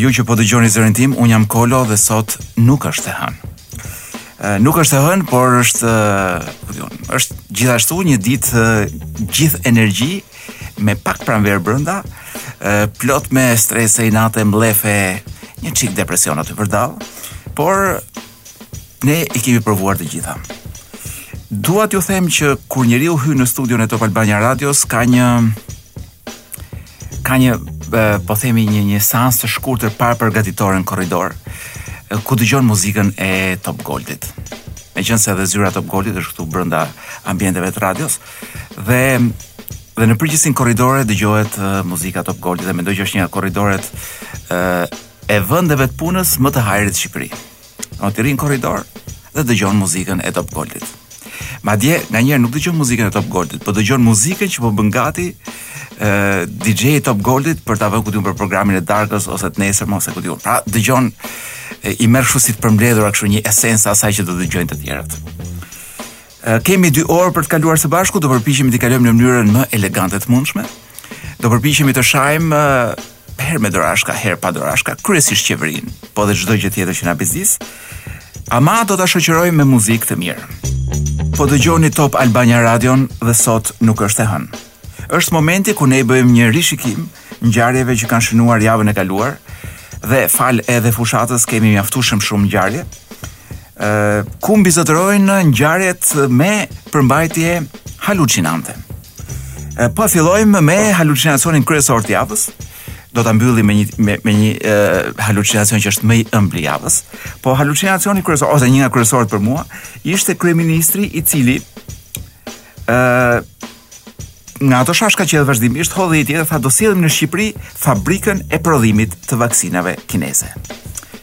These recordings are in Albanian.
ju që po dëgjoni zërin tim, un jam Kolo dhe sot nuk është e hënë. Nuk është e hënë, por është, ku diun, është gjithashtu një ditë gjithë energji me pak pranverë brenda, plot me strese, inate, mllefe, një çik depresion aty vërdallë, por ne i kemi provuar të gjitha. Dua t'ju them që kur njeriu hyn në studion e Top Albania Radios ka një ka një po themi një një seancë të shkurtër parapërgatitore në korridor ku dëgjon muzikën e Top Goldit. Meqenëse edhe zyra Top Goldit është këtu brenda ambienteve të radios, dhe, dhe në përgjithësi në korridore dëgjohet uh, muzika Top Goldit dhe mendoj që është një nga korridoret uh, e vendeve të punës më të hajrit në Shqipëri. Do të rrish në korridor dhe dëgjon muzikën e Top Goldit. Madje, nganjëherë nuk dëgjon muzikën e Top Goldit, po dëgjon muzikën që po bën gati uh, DJ e Top Goldit për ta vënë ku di un për programin e darkës ose të nesërme, ose ku di un. Pra, dëgjon i merr kështu si të përmbledhur kështu një esencë të asaj që do të dëgjojnë të tjerët. Kemi dy orë për të kaluar së bashku, do përpiqemi t'i kalojmë në mënyrën më elegante të mundshme. Do përpiqemi të shajmë uh, herë me dorashka, herë pa dorashka, kryesisht qeverinë, po dhe çdo gjë tjetër që na bezdis. Ama do ta shoqërojmë me muzikë të mirë. Po dëgjoni Top Albania Radion dhe sot nuk është e hënë. Është momenti kur ne i bëjmë një rishikim ngjarjeve që kanë shënuar javën e kaluar dhe falë edhe fushatës kemi mjaftueshëm shumë ngjarje. ku mbizotërojnë ngjarjet me përmbajtje halucinante. Po fillojmë me halucinacionin kryesor të javës. Do ta mbyllim me një me, me një e, halucinacion që është më i ëmbli i javës. Po halucinacioni kryesor ose një nga kryesorët për mua ishte kryeministri i cili ë Nga ato shashka që hedh vazhdimisht hodhi një tjetër, tha do sjellim në Shqipëri fabrikën e prodhimit të vaksinave kineze.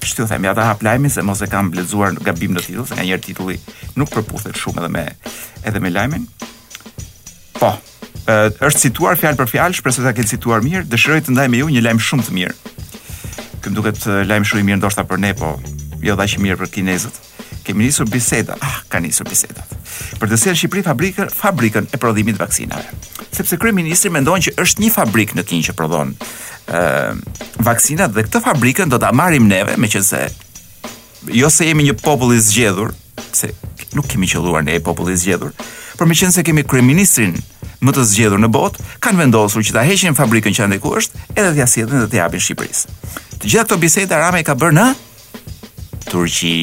Kështu them, ja ta hap lajmin se mos e kam lexuar gabim në titull, se nganjëherë titulli nuk përputhet shumë edhe me edhe me lajmin. Po, është cituar fjalë për fjalë, shpresoj ta ketë cituar mirë, dëshiroj të ndaj me ju një lajm shumë të mirë. Më duket lajm shumë i mirë ndoshta për ne, po jo dhe aq mirë për kinezët. Kemi nisur biseda, ah, ka nisur biseda. Për të sjellë në Shqipëri fabrikën, fabrikën e prodhimit të vaksinave. Sepse kryeministri mendon që është një fabrikë në Kinë që prodhon ë uh, vaksinat dhe këtë fabrikën do ta marrim neve, meqenëse jo se jemi një popull i zgjedhur, se nuk kemi qëlluar ne popull i zgjedhur, por meqenëse kemi kryeministrin më të zgjedhur në botë, kanë vendosur që ta heqin fabrikën që andej ku është, edhe t'ia sjellin dhe t'ia japin Shqipërisë. Të gjitha këto biseda Rama i ka bërë në Turqi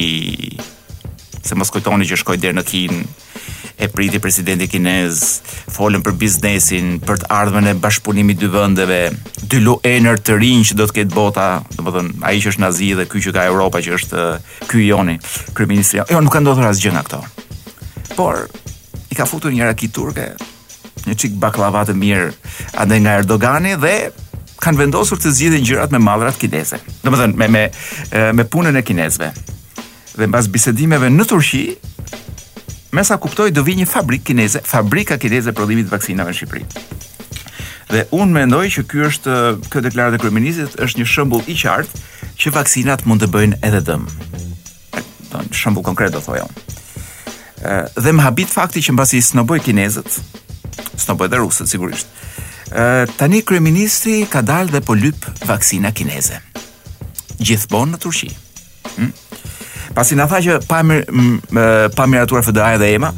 se mos kujtoni që shkoi deri në Kinë e priti presidenti kinez, folën për biznesin, për të ardhmen e bashkëpunimit dy vendeve, dy liderë të rinj që do të ketë bota, domethënë ai që është në Azi dhe ky që ka Europa që është ky joni, kryeministri. Jo, nuk ka ndodhur asgjë nga këto. Por i ka futur një rakie turke, një çik bakllava të mirë andej nga Erdogani dhe kanë vendosur të zgjidhin gjërat me mallrat kineze. Domethënë me me me punën e kinezëve. Dhe mbas bisedimeve në Turqi, me sa kuptoj do vi një fabrikë kineze, fabrika kineze e prodhimit të vaksinave në Shqipëri. Dhe unë mendoj që ky është kjo deklaratë e kryeministrit është një shembull i qartë që vaksinat mund të bëjnë edhe dëm. Një shembull konkret do thoja unë. Ë dhe më habit fakti që mbasi snoboi kinezët, snoboi dhe rusët sigurisht. Ë tani kryeministri ka dalë dhe po lyp vaksina kineze. Gjithmonë në Turqi. Hm? Pasi na tha që pa mir, pa miratuar FDA dhe EMA,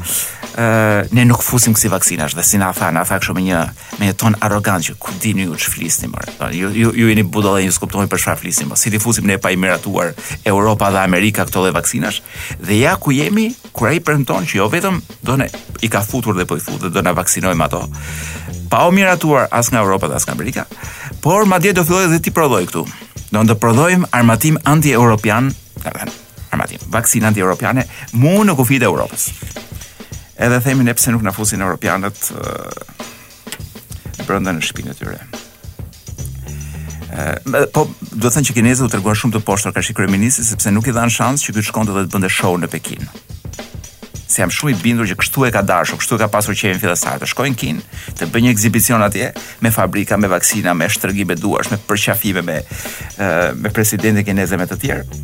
ë ne nuk fusim kësi vaksinash dhe si na tha, na tha kështu me një me një ton arrogant që ku dini ju ç'flisni më. Ju, ju, ju jeni budalla ju s'kuptoni për çfarë flisni mo. Si t'i fusim ne pa i miratuar Europa dhe Amerika këto lloj vaksinash. Dhe ja ku jemi kur ai premton që jo vetëm do na i ka futur dhe po i fut e do na vaksinojë me ato. Pa u miratuar as nga Europa dhe as nga Amerika, por madje do fillojë dhe t'i prodhojë këtu. Do të prodhojmë armatim anti-europian, Armatim. Vaksina anti-europiane mu në kufijtë e Europës. Edhe themi ne pse nuk na fusin europianët brenda në shtëpinë e tyre. Ë po duhet thënë që kinezët u treguan shumë të poshtër karshi kryeministrit sepse nuk i dhanë shans që ky të shkonte dhe të bënte show në Pekin. Se jam shumë i bindur që kështu e ka dashur, kështu e ka pasur qëllimin fillestar të shkojë në Kinë, të bëjë një ekzibicion atje, me fabrika, me vaksina, me shtrëngime duarsh, me përqafime me me presidentin kinez e me të tjerë.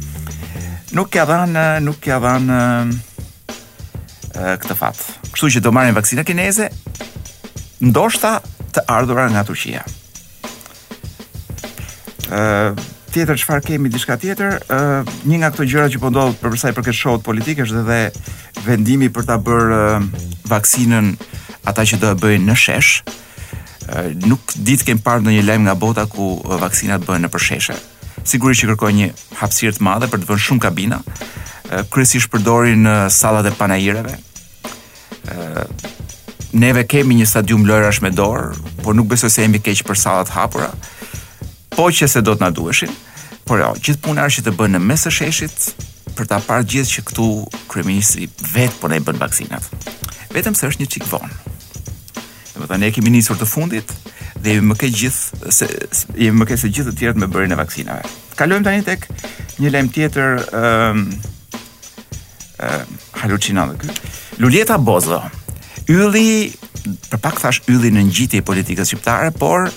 Nuk ia dhanë, nuk ia dhanë këtë fat. Kështu që do marrin vaksina kineze, ndoshta të ardhura nga Turqia. Ëh, tjetër çfarë kemi diçka tjetër, ë uh, një nga këto gjëra që po ndodh përsa i përket show-ut politik është edhe vendimi për ta bërë uh, vaksinën ata që do e bëjnë në shesh, Nuk di të kem parë ndonjë lajm nga bota ku vaksinat bëhen nëpër sheshe. Sigurisht që kërkojnë një hapësirë të madhe për të vënë shumë kabina. Kryesisht përdoren sallat e panaireve. Neve kemi një stadium lojrash me dorë, por nuk besoj se jemi keq për salla të hapura. Po qe se do të na duheshin, por jo, gjithë puna është që të bëhen në mes të sheshit për ta parë të gjithë që këtu kryeministri vetë po na bën vaksinat. Vetëm se është një çik vonë. Domethënë, ne kemi nisur të fundit dhe jemi më keq gjithë se jemi më keq se gjithë të tjerët me bërjen e vaksinave. Kalojmë tani tek një lajm tjetër ë um, uh, haluçinant këtu. Luljeta Bozo. Ylli për pak thashë ylli në ngjitje i politikës shqiptare, por ë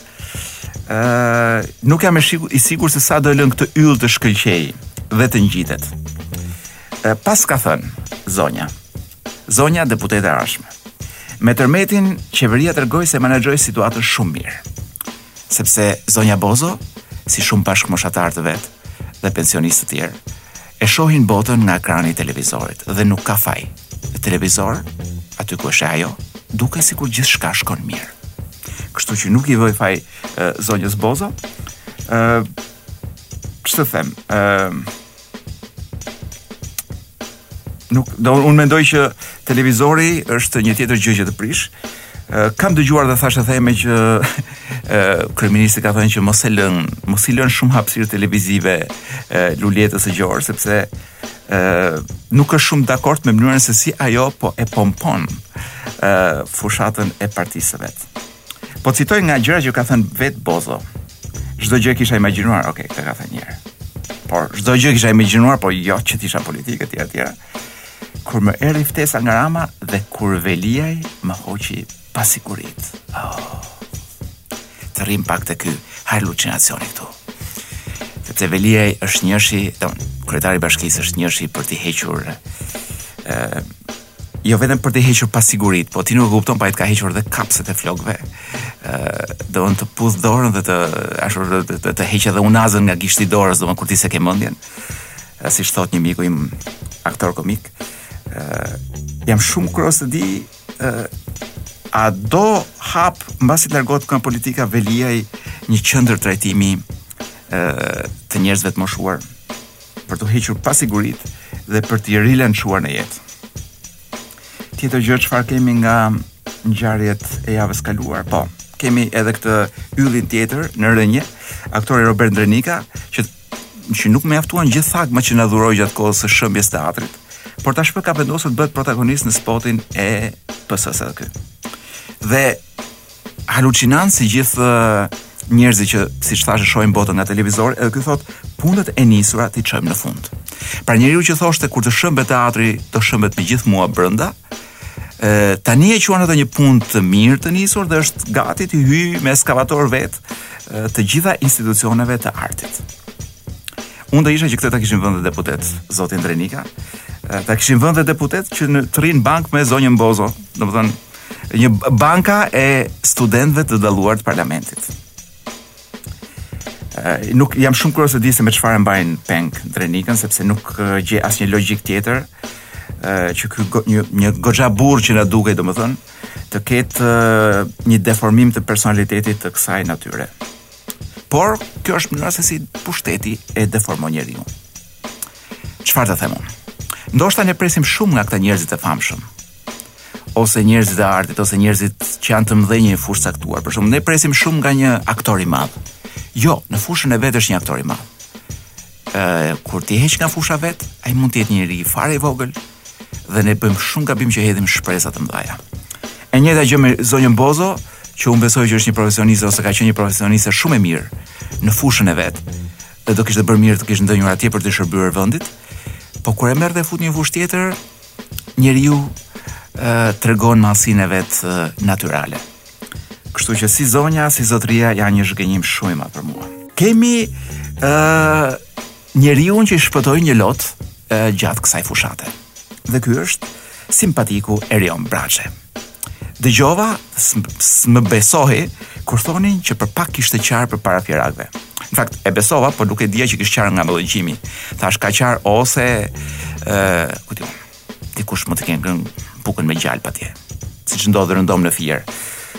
uh, nuk jam i sigurt se sa do e lënë këtë yll të shkëlqej dhe të ngjitet. Uh, paska thënë zonja, Zonja deputete e ardhshme. Me tërmetin, qeveria tregoi se menaxhoi situatën shumë mirë. Sepse zonja Bozo, si shumë bashkëmoshatarë të vet dhe pensionistë të tjerë, e shohin botën nga ekrani i televizorit dhe nuk ka faj. Në televizor, aty ku e sheh ajo, duket sikur gjithçka shkon mirë. Kështu që nuk i vë faj zonjës Bozo, që të them, Nuk, do unë mendoj që televizori është një tjetër gjë që të prish. Kam dëgjuar dhe thashetheme që kryeministri ka thënë që mos e lër, mos i lënë shumë hapësirë televizive Luljetës së gjorë sepse nuk është shumë dakord me mënyrën se si ajo po e pompon fushatën e partisë së vet. Po citoj nga gjëra që ka thënë vetë Bozo. Çdo gjë kisha imagjinuar, okay, këtë ka thënë një herë. Por çdo gjë kisha imagjinuar, po jo që të isha në politikë etj etj. Kur më erdhi ftesa nga Rama dhe kur Veliaj më hoqi pasiguritë. Oh. Të rrim pak të ky halucinacioni këtu. Sepse Veliaj është njëshi, domethënë, kryetari i bashkisë është njëshi për të hequr ë jo vetëm për të hequr pasiguritë, po ti nuk e kupton, po të ka hequr dhe kapset e flokëve. ë domethënë të puth dorën dhe të ashtu të, të, të, të heq edhe unazën nga gishti i dorës, domethënë kur ti s'e ke mendjen. Si thotë një miku im aktor komik, ë jam shumë kurioz të di ë a do hapë mbasi të largohet nga politika Veliaj një qendër trajtimi ë të njerëzve të moshuar. për t'u hequr pasiguritë dhe për t'i rilançuar në jetë. Tjetër gjë çfarë kemi nga ngjarjet e javës së kaluar? Po, kemi edhe këtë yllin tjetër në rënie, aktori Robert Ndrenika, që që nuk mjaftuan gjithë thagmat që na dhuroi gjatë kohës së shembjes së teatrit, por tashmë ka vendosur të bëhet protagonist në spotin e PS-së edhe ky. Dhe Haluçinant si gjithë njerëzit që siç thashë shohin botën nga televizori, edhe ky thotë punët e nisura t'i çojmë në fund. Pra njeriu që thoshte kur të shembet teatri, të shembet me gjithë mua brenda, e, tani e quan dhe një punë të mirë të nisur dhe është gati t'u hyjë me eskavator vetë të gjitha institucioneve të artit. Unë do doja që këtë ta kishin vënë deputet, zotin Ndrenika, ta kishin vënë deputet që në të rrinë në bankë me zonjën Bozo, domethënë, Një banka e studentëve të dalluar të parlamentit. Uh, nuk jam shumë kurioz të di se me çfarë mbajnë peng Drenikën sepse nuk uh, gjej asnjë logjikë tjetër uh, që ky go, një një goxha burr që na dukej domethënë të ketë uh, një deformim të personalitetit të kësaj natyre. Por kjo është mënyra se si pushteti e deformon njeriun. Çfarë të them unë? Ndoshta ne presim shumë nga këta njerëz të famshëm, ose njerëzit e artit ose njerëzit që janë të mëdhenj në një fushë të caktuar. Për shembull, ne presim shumë nga një aktor i madh. Jo, në fushën e vet është një aktor i madh. Ë kur ti e heq nga fusha e vet, ai mund të jetë njeri fare i vogël dhe ne bëjmë shumë gabim që hedhim shpresa të mëdha. E njëjta gjë me zonjën Bozo, që unë besoj që është një profesioniste ose ka qenë një profesioniste shumë e mirë në fushën e vet. Dhe do kishte bërë mirë të kishte ndenjur atje për t'i shërbyer vendit. Po kur e merr dhe e fut në një fushë tjetër, njeriu uh, tregon madhësinë e vet uh, natyrale. Kështu që si zonja, si zotëria janë një zhgënjim shumë i madh për mua. Kemi ë uh, njeriun që i shpëtoi një lot uh, gjatë kësaj fushate. Dhe ky është simpatiku Erion Braçe. Dëgjova, s'më besohej, kur thonin që për pak kishte qarë përpara fierakëve. Në fakt, e besova, por nuk e dija që kishte qarë nga mallëngjimi. Thashë, ka qarë ose, e, ku ta di, dikush mund t'i ketë ngrënë bukën me gjalpë atje, siç ndodh rëndom në Fier.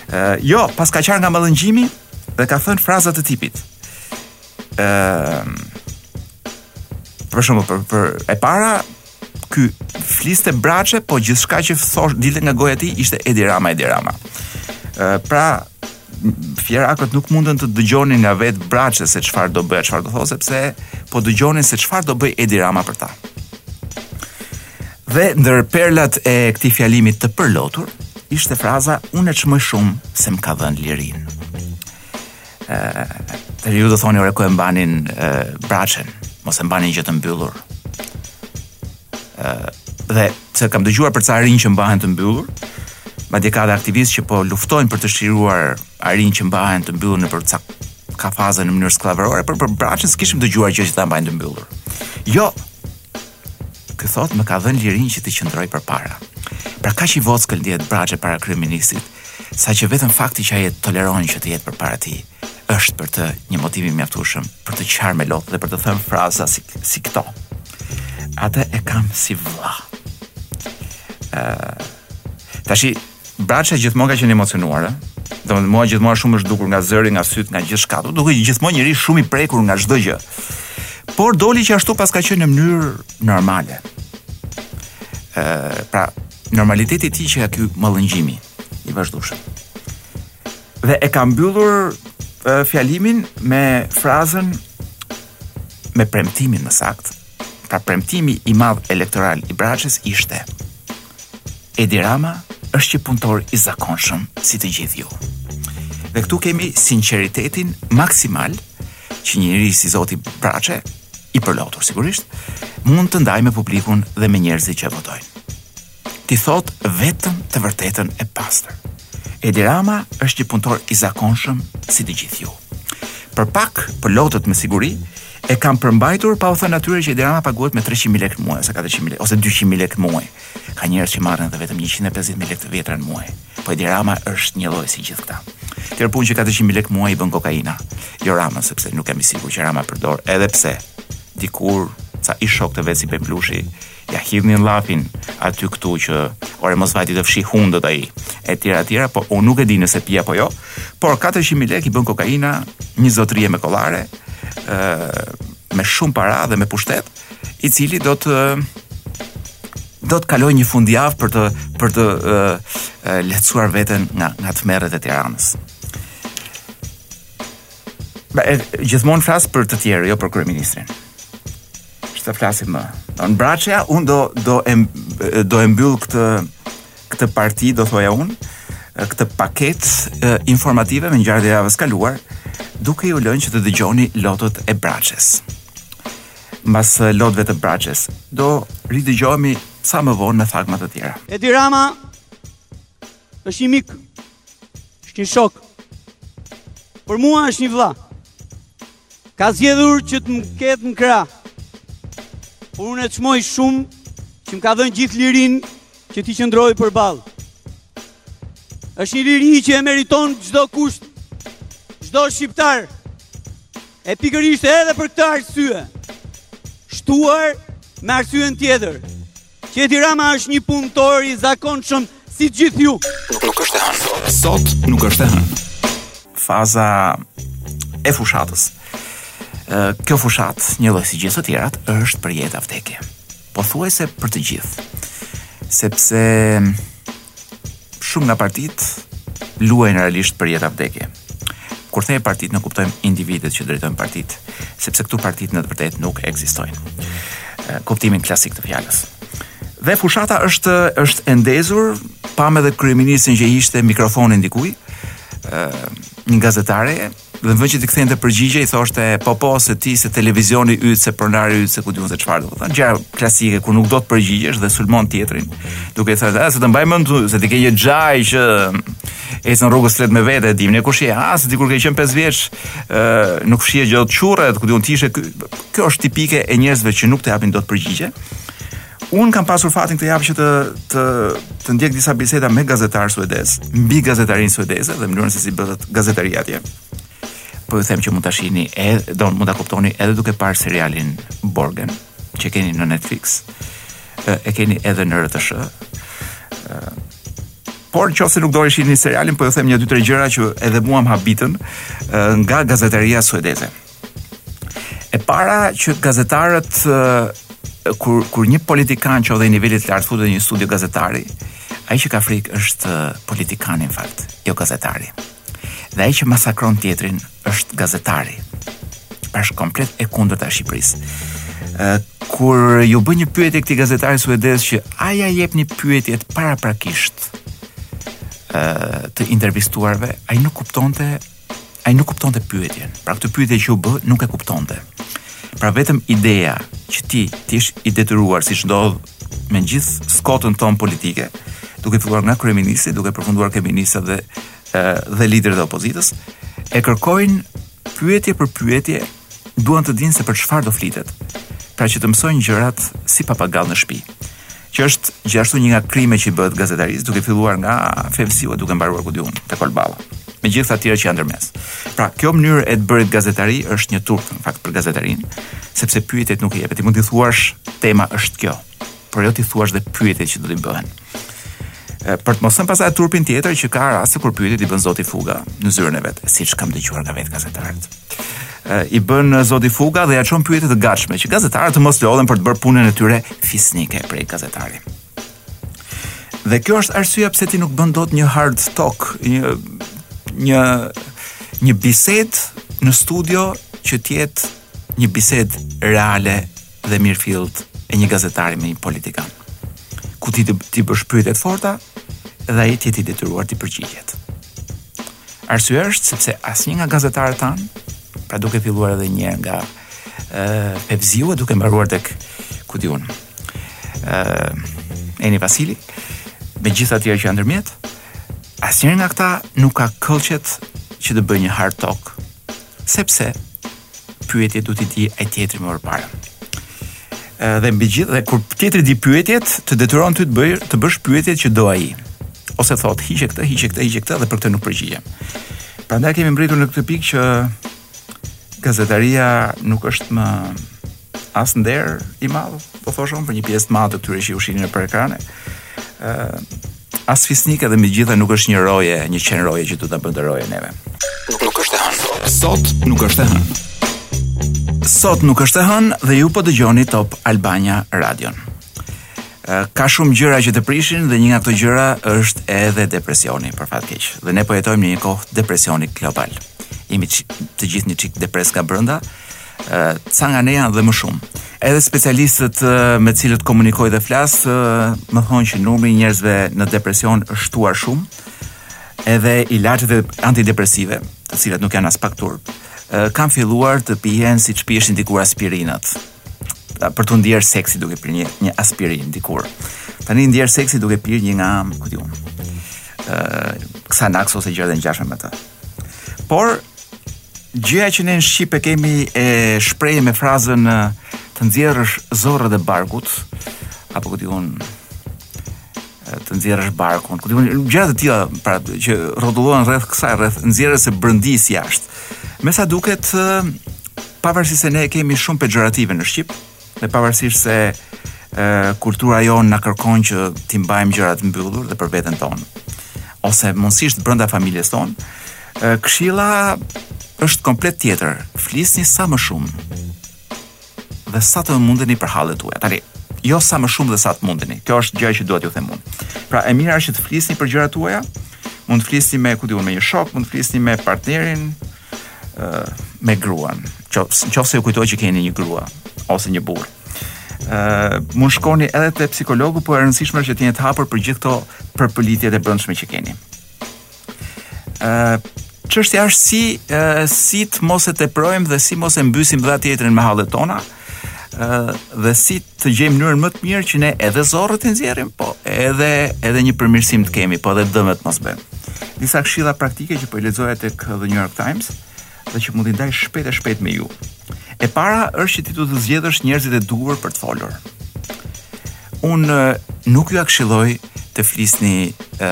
E, jo, paska qarë nga mallëngjimi, dhe ka thënë fraza të tipit. E, për shumë, për, për, e para, Ky fliste Braçe, po gjithçka që thosh dilte nga goja e tij ishte Edi Rama, Edi Rama. Ë pra fierakët nuk mundën të dëgjonin nga vetë Braçe se çfarë do bëjë, çfarë do thotë sepse po dëgjonin se çfarë do bëjë Edi Rama për ta. Dhe ndër perlat e këtij fjalimi të përlotur ishte fraza unë e çmoj shumë se më ka dhënë lirinë. Ëh, ju do thoni ore ku e mbanin Braçen, mos e mbanin gjë të mbyllur. Ëh, dhe se kam dëgjuar për ca arinj që mbahen të mbyllur, madje ka dhe aktivistë që po luftojnë për të çliruar arinj që mbahen të mbyllur nëpër ca kafaze në mënyrë skllavërore, por për Braçen s'kishim dëgjuar gjë që ta mbajnë të mbyllur. Jo, Ky thotë më ka dhënë lirinë që t'i qëndroj përpara. Pra kaq i vockël ndihet Braçe para kryeministrit, saqë vetëm fakti që ai e toleron që të jetë përpara tij është për të një motiv i mjaftueshëm për të qarë me lot dhe për të thënë fraza si si këto. Atë e kam si vëlla. Ëh. Uh, tashi Braçe gjithmonë ka qenë i emocionuar, ë. Domethënë mua gjithmonë më është dukur nga zëri, nga sytë, nga gjithçka, të duket gjithmonë njeri shumë i prekur nga çdo gjë. Por doli që ashtu paska qenë në mënyrë normale. Ë, pra, normaliteti i tij qenka ky mallëngjimi i vazhdueshëm. Dhe e ka mbyllur fjalimin me frazën me premtimin më saktë, Pra premtimi i madh elektoral i Braçes ishte Edi Rama është një punëtor i zakonshëm si të gjithë ju. Dhe këtu kemi sinqeritetin maksimal që një njeri si Zoti Braçe i përlotur sigurisht mund të ndajë me publikun dhe me njerëzit që e votojnë. T'i thotë vetëm të vërtetën e pastër. Edi Rama është një punëtor i zakonshëm si të gjithë ju. Për pak, prej lotëve me siguri, e ka përmbajtur pa ua thënë atyre që Edi Rama paguhet me 300.000 lekë muaj ose 400.000 lekë ose 200.000 lekë muaj. Ka njerëz që marrin edhe vetëm 150.000 lekë të vjetra në muaj. Po Edi Rama është njëlloj si gjithë këta. Tërë punë që 400.000 lekë muaj i bën kokaina. Jo Rama sepse nuk jam i sigurt që Rama përdor edhe pse dikur ca ish-shokë të vet si Ben Blushi ia hidhnin llafin aty këtu që ore mos vajti të fshijë hundët ai e tjera tjera po unë nuk e di nëse pi apo jo por 400.000 lek i bën kokaina një zotërie me kollare me shumë para dhe me pushtet i cili do të do të kalojë një fundjavë për të për të lehtësuar veten nga nga tmerret e Tiranës. Ba, e, gjithmonë flas për të tjerë, jo për kryeministrin. Ç'do flasim më? Do Braçja, unë do do e do e mbyll këtë këtë parti, do thoja unë, këtë paketë informative me ngjarjet e javës së kaluar, duke ju lënë që të dëgjoni lotët e Braçes. Mbas lotëve të Braçes, do ridëgjohemi sa më vonë me thagme të tjera. Edi Rama është një mik, është një shok. Për mua është një vëlla. Ka zgjedhur që të më ketë në krah, por unë e çmoj shumë që më ka dhënë gjithë lirinë që t'i qëndroj përballë. është një liri që e meriton çdokush, çdo shqiptar, e pikërisht edhe për këtë arsye, shtuar me arsyen tjetër. Që Edi Rama është një punëtor i zakonshëm si gjithë ju. Nuk nuk është e hënë. Sot nuk është e hënë. Faza e fushatës. Kjo fushatë, njëlloj si gjithë të tjerat, është për jetë a vdekje. Pothuajse për të gjithë. Sepse Shumë nga partitë luajnë realisht për jetë a vdekje. Kur them partitë nënkuptojmë individet që drejtojnë partitë, sepse këtu partitë në të vërtetë nuk ekzistojnë në kuptimin klasik të fjalës. Dhe fushata është, është e ndezur, pamë dhe kryeministrin që i hiqte mikrofonin dikujt, një gazetare, Dhe në vend që t'i kthente përgjigje i thoshte po po se ti se televizioni yt se pronari yt se ku di unë se çfarë do të thonë. Gjëra klasike kur nuk do të përgjigjesh dhe sulmon tjetrin, duke i thënë ah, se të mbaj mend se ti ke një xhajë që ecën rrugës flet me vete, e dimë ne kush je, ah se dikur ke qenë 5 vjeç, ë nuk fshije dot qurret, ku di unë ti ishe ky. Kjo është tipike e njerëzve që nuk të japin dot përgjigje. Unë kam pasur fatin këtë javë që të të të ndjek disa biseda me gazetarë suedezë, mbi gazetarinë suedeze dhe mënyrën se si bëhet gazetaria atje. Po ju them që mund ta shihni edhe do mund ta kuptoni edhe duke parë serialin Borgen që keni në Netflix. E keni edhe në RTSH. Por në qoftë se nuk do ta shihni serialin, po ju them nja dy tre gjëra që edhe mua më habitën nga gazetaria suedeze. E para që gazetarët kur kur një politikan qoftë dhe i nivelit të lartë futet në një studio gazetari, ai që ka frikë është politikani në fakt, jo gazetari. Dhe ai që masakron tjetrin është gazetari. Është komplet e kundërta e Shqipërisë kur iu bë një pyetje këtij gazetari suedez që a ia jepni pyetjet paraprakisht ë të intervistuarve, ai nuk kuptonte Ai nuk kuptonte pyetjen. Pra këtë pyetje që u bë nuk e kuptonte. Pra vetëm ideja që ti të jesh i detyruar siç ndodh me gjithë skotën tonë politike, duke filluar nga kryeministri, duke përfunduar ke ministrat dhe dhe liderët e opozitës, e kërkojnë pyetje për pyetje, duan të dinë se për çfarë do flitet. Pra që të mësojnë gjërat si papagall në shtëpi. Që është gjithashtu një nga krimet që i bëhet gazetarisë, duke filluar nga Fevziu e duke mbaruar ku di unë te Kolballa. Me gjithë të tjerë që janë ndërmes. Pra, kjo mënyrë e të bërit gazetari është një turp në fakt për gazetarin, sepse pyetjet nuk jepen. Ti mund të thuash tema është kjo, por jo t'i thuash dhe pyetjet që do të bëhen. Për të mos thënë pastaj turpin tjetër që ka raste kur pyetjet i bën zoti Fuga në zyrën e vet, siç kam dëgjuar nga vetë gazetarët. i bën zoti Fuga dhe ia çon pyetje të gatshme që gazetarët të mos lodhen për të bërë punën e tyre fisnike prej gazetari. Dhe kjo është arsyeja pse ti nuk bën dot një hard talk, një një një bisedë në studio që të jetë një bisedë reale dhe mirëfilltë e një gazetari me një politikan. Ku ti t'i bësh pyetjet e forta dhe ai të jetë i detyruar të përgjigjet. Arsyeja është sepse asnjë nga gazetarët tanë, pra duke filluar edhe një herë nga ë Fevziu e duke mbaruar tek ku di unë. ë Eni Vasili, me gjithë të tjerët që janë ndërmjet, asnjëri nga këta nuk ka këlqet që të bëjë një hard talk Sepse pyetjet do t'i di ai tjetri më parë. Dhe mbi të gjitha kur tjetri di pyetjet, të detyron ty të bëj të bësh pyetjet që do ai. Ose thotë, hiqe këtë, hiqe këtë, hiqe këtë dhe për këtë nuk përgjigjem. Prandaj kemi mbërritur në këtë pikë që gazetaria nuk është më as nder i madh, po thosha unë për një pjesë të madhe të këtyre që ju shihni nëpër ekrane. ë uh, As fisnik edhe mbi të gjitha nuk është një roje, një qen roje që do të bënte roje neve. Nuk është e hënë. Sot nuk është e hënë. Sot nuk është e hënë dhe ju po dëgjoni Top Albania Radion. Ka shumë gjëra që të prishin dhe një nga këto gjëra është edhe depresioni, për fat keq. Dhe ne po jetojmë në një kohë depresioni global. Jemi të gjithë një çik depres nga brenda, ca nga ne janë dhe më shumë. Edhe specialistët me cilët komunikoj dhe flas, më thonë që numri i njerëzve në depresion është shtuar shumë. Edhe ilaçet antidepresive, të cilat nuk janë aspak turp, kanë filluar të pihen siç pihej dikur aspirina. Për të ndier seksi duke pirë një, një aspirinë dikur. Tani ndihesh seksi duke pirë një nga, ku di unë, ë, Xanax ose gjëra të ngjashme me të. Por gjëja që ne në shqip e kemi, e shprehim me frazën të nxjerrësh zorrët e barkut apo ku di unë të nxjerrësh barkun, ku di unë gjëra të tilla pra që rrotullohen rreth kësaj rreth nxjerrjes së brendisë jashtë. Me sa duket pavarësisht se ne e kemi shumë pejorative në shqip, dhe pavarësisht se kultura jonë na kërkon që t'i mbajmë gjërat mbyllur dhe për veten tonë ose mundësisht brenda familjes tonë, këshilla është komplet tjetër. Flisni sa më shumë dhe sa të mundeni për hallet tuaja. Tani, jo sa më shumë dhe sa të mundeni. Kjo është gjëja që dua t'ju them unë. Pra, e mira është që të flisni për gjërat tuaja. Mund të flisni me, ku di unë, me një shok, mund të flisni me partnerin, me gruan. Qoftë, nëse ju kujtohet që keni një grua ose një burrë. Ëh, mund të shkoni edhe te psikologu, por e rëndësishme është që të jeni të hapur për gjithë këto përpëlitjet e brendshme që keni. Ëh, çështja është si si të mos e teprojmë dhe si mos e mbysim dhe tjetrin me hallet tona. dhe si të gjejmë mënyrën më të mirë që ne edhe zorrët t'i nxjerrim, po edhe edhe një përmirësim të kemi, po edhe dëme të mos bëjmë. Disa këshilla praktike që po i lexoja tek The New York Times dhe që mund t'i ndaj shpejt e shpejt me ju. E para është që ti do të zgjedhësh njerëzit e duhur për të folur. Un nuk ju këshilloj të flisni e,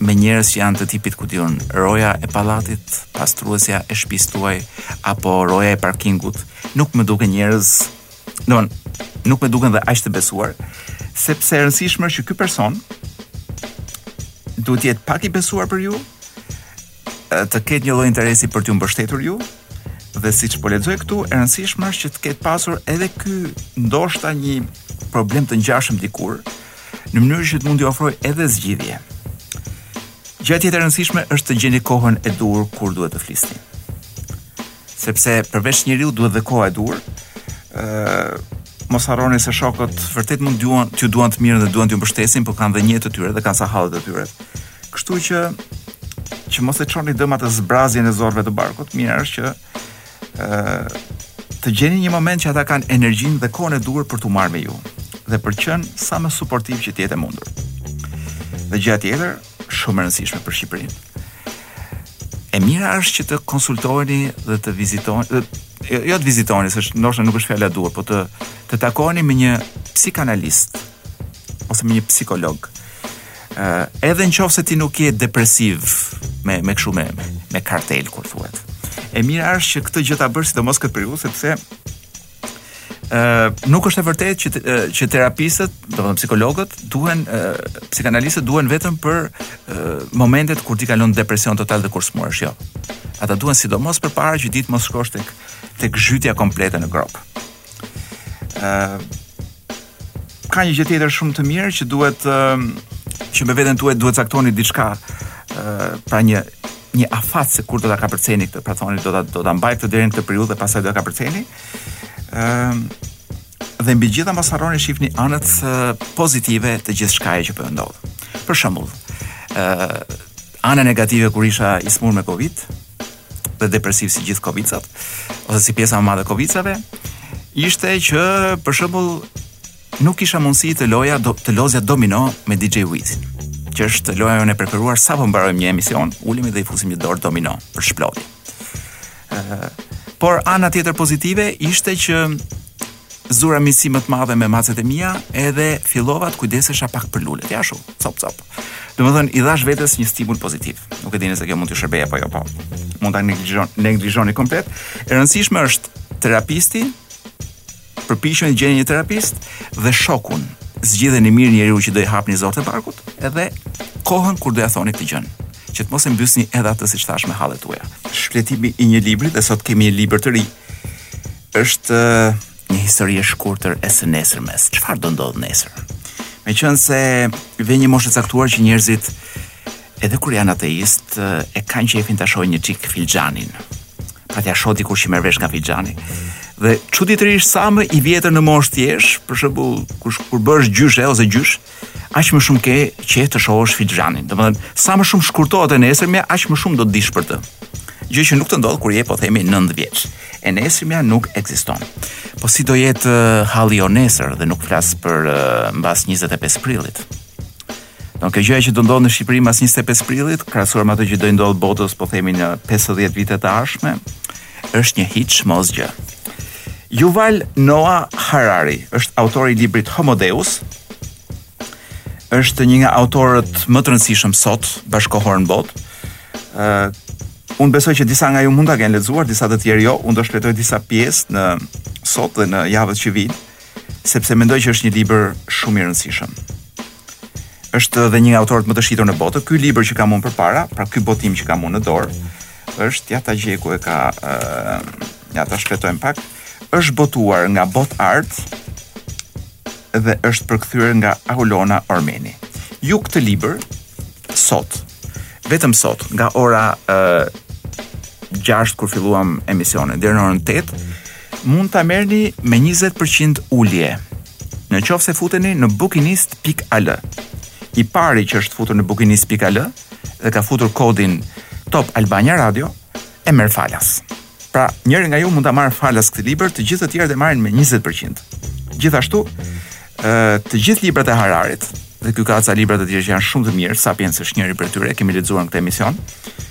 me njerëz që janë të tipit ku di un, roja e pallatit, pastruesja e shtëpisë tuaj apo roja e parkingut, nuk më duken njerëz, domthon nuk më duken dhe aq të besuar, sepse e rëndësishme është që ky person duhet të jetë pak i besuar për ju, të ketë një lloj interesi për t'ju mbështetur ju dhe siç po lexoj këtu, e rëndësishme është që të ketë pasur edhe ky ndoshta një problem të ngjashëm dikur, në mënyrë që të mund t'ju ofrojë edhe zgjidhje. Gjë tjetër e rëndësishme është të gjeni kohën e duhur kur duhet të flisni. Sepse përveç njeriu duhet dhe koha e duhur. ë Mos harroni se shokët vërtet mund duan, t'ju duan të mirën dhe duan t'ju mbështesin, por kanë dhe një jetë të tyre dhe kanë sa hallet e tyre. Kështu që që mos e çoni dëm atë zbrazjen e zorrëve të barkut, mirë është që ë të gjeni një moment që ata kanë energjinë dhe kohën e duhur për t'u marrë me ju dhe për t'qenë sa më suportiv që të jetë e mundur. Dhe gjëja tjetër, Shumë e rëndësishme për Shqipërinë. E mira është që të konsultoheni dhe të vizitoni, dhe jo, jo të vizitoni, se ndoshta nuk është fjala e duhur, po të të takoheni me një psikanalist ose me një psikolog. Ë uh, edhe në qoftë se ti nuk je depresiv me me kështu me me kartel kur thuhet. E mira është që këtë gjë ta bësh sidomos këtë periudhë sepse Ëh, nuk është e vërtetë që që terapistët, domethënë psikologët, duhen psikanalistët duhen vetëm për momentet kur ti kalon depresion total dhe kur smuresh, jo. Ata duhen sidomos përpara që ti të mos shkosh tek tek zhytja komplete në grop. Ëh, Ka një gjë tjetër shumë të mirë që duhet që me veten tuaj duhet caktoni diçka pra një një afat se kur do ta kapërceni këtë, pra thoni do ta do ta mbaj këtë deri në këtë periudhë dhe pastaj do ta kapërceni. Ëm dhe mbi të gjitha mos harroni shihni anët pozitive të gjithçkaje që po ndodh. Për shembull, ë Ana negative kur isha i smur me Covid dhe depresiv si gjithë Covicat ose si pjesa më e madhe e Covicave, ishte që për shembull nuk kisha mundësi të loja do, të lozja domino me DJ Wizin që është loja jonë e preferuar sapo mbarojmë një emision, ulemi dhe i fusim një dorë domino për shplodhje. Ëh, por ana tjetër pozitive ishte që zura miqësi më të madhe me macet e mia, edhe fillova të kujdesesha pak për lulet. Ja shu, cop cop. Domethënë i dhashë vetes një stimul pozitiv. Nuk e di nëse kjo mund të shërbejë apo jo, po. Mund ta neglizhon, neglizhoni komplet. E rëndësishme është terapisti përpiquni të gjeni një terapist dhe shokun. Zgjidheni mirë njeriun që do i hapni zorrët e barkut, edhe kohën kur do ja thoni këtë gjënë që të mos e mbysni edhe atë siç thashë me hallet tuaja. Shfletimi i një libri dhe sot kemi një libër të ri. Është Një histori e shkurtër e së nesërmes. Çfarë do ndodhë nesër? Meqenëse vjen një moshë e caktuar që njerëzit edhe kur janë ateistë e kanë qejfin ta shohin një çikë filxhanin. Pra t'ia shohë dikush që merr vesh nga filxhani. Dhe çuditërisht sa më i vjetër në moshë të jesh, për shembull, kur kur bëhesh gjyshe ose gjysh, aq më shumë ke qejf të shohësh filxhanin. Domethënë, sa më shumë shkurtohet e nesërmja, aq më shumë do të dish për të. Gjë që nuk të ndodh kur je po themi 9 vjeç. E nesërmja nuk ekziston. Po si do jetë uh, halli jonë nesër dhe nuk flas për uh, mbas 25 prillit. Se gjëja që do ndodhë në Shqipëri mbas 25 prillit, krahasuar me atë që do i ndodhë botës po themi në 50 vitet e ardhshme, është një hiçmosgjë. Yuval Noah Harari është autori i librit Homo Deus. Është një nga autorët më të rëndësishëm sot bashkëkohorë në botë. Ë uh, Unë besoj që disa nga ju mund ta kenë lexuar, disa të tjerë jo. Unë do shfletoj disa pjesë ë sot dhe në javët që vijnë, sepse mendoj që është një libër shumë i rëndësishëm. Është edhe një nga autorët më të shitur në botë. Ky libër që kam unë përpara, pra ky botim që kam unë në dorë, Është ja ta gjej ku e ka ja ta shfletojmë pak. Është botuar nga Bot Art dhe është përkthyer nga Aulona Ormeni. Ju këtë libër sot, vetëm sot, nga ora uh, 6 kur filluam emisionin deri në orën 8, mund ta merrni me 20% ulje. Në qoftë se futeni në bukinist.al. I pari që është futur në bukinist.al dhe ka futur kodin Top Albania Radio e merr falas. Pra, njëri nga ju mund ta marrë falas këtë libër, të gjithë të tjerët e marrin me 20%. Gjithashtu, ë të gjithë librat e Hararit, dhe ky ka ca libra të tjerë që janë shumë të mirë, Sapiens është njëri prej tyre, e kemi lexuar në këtë emision,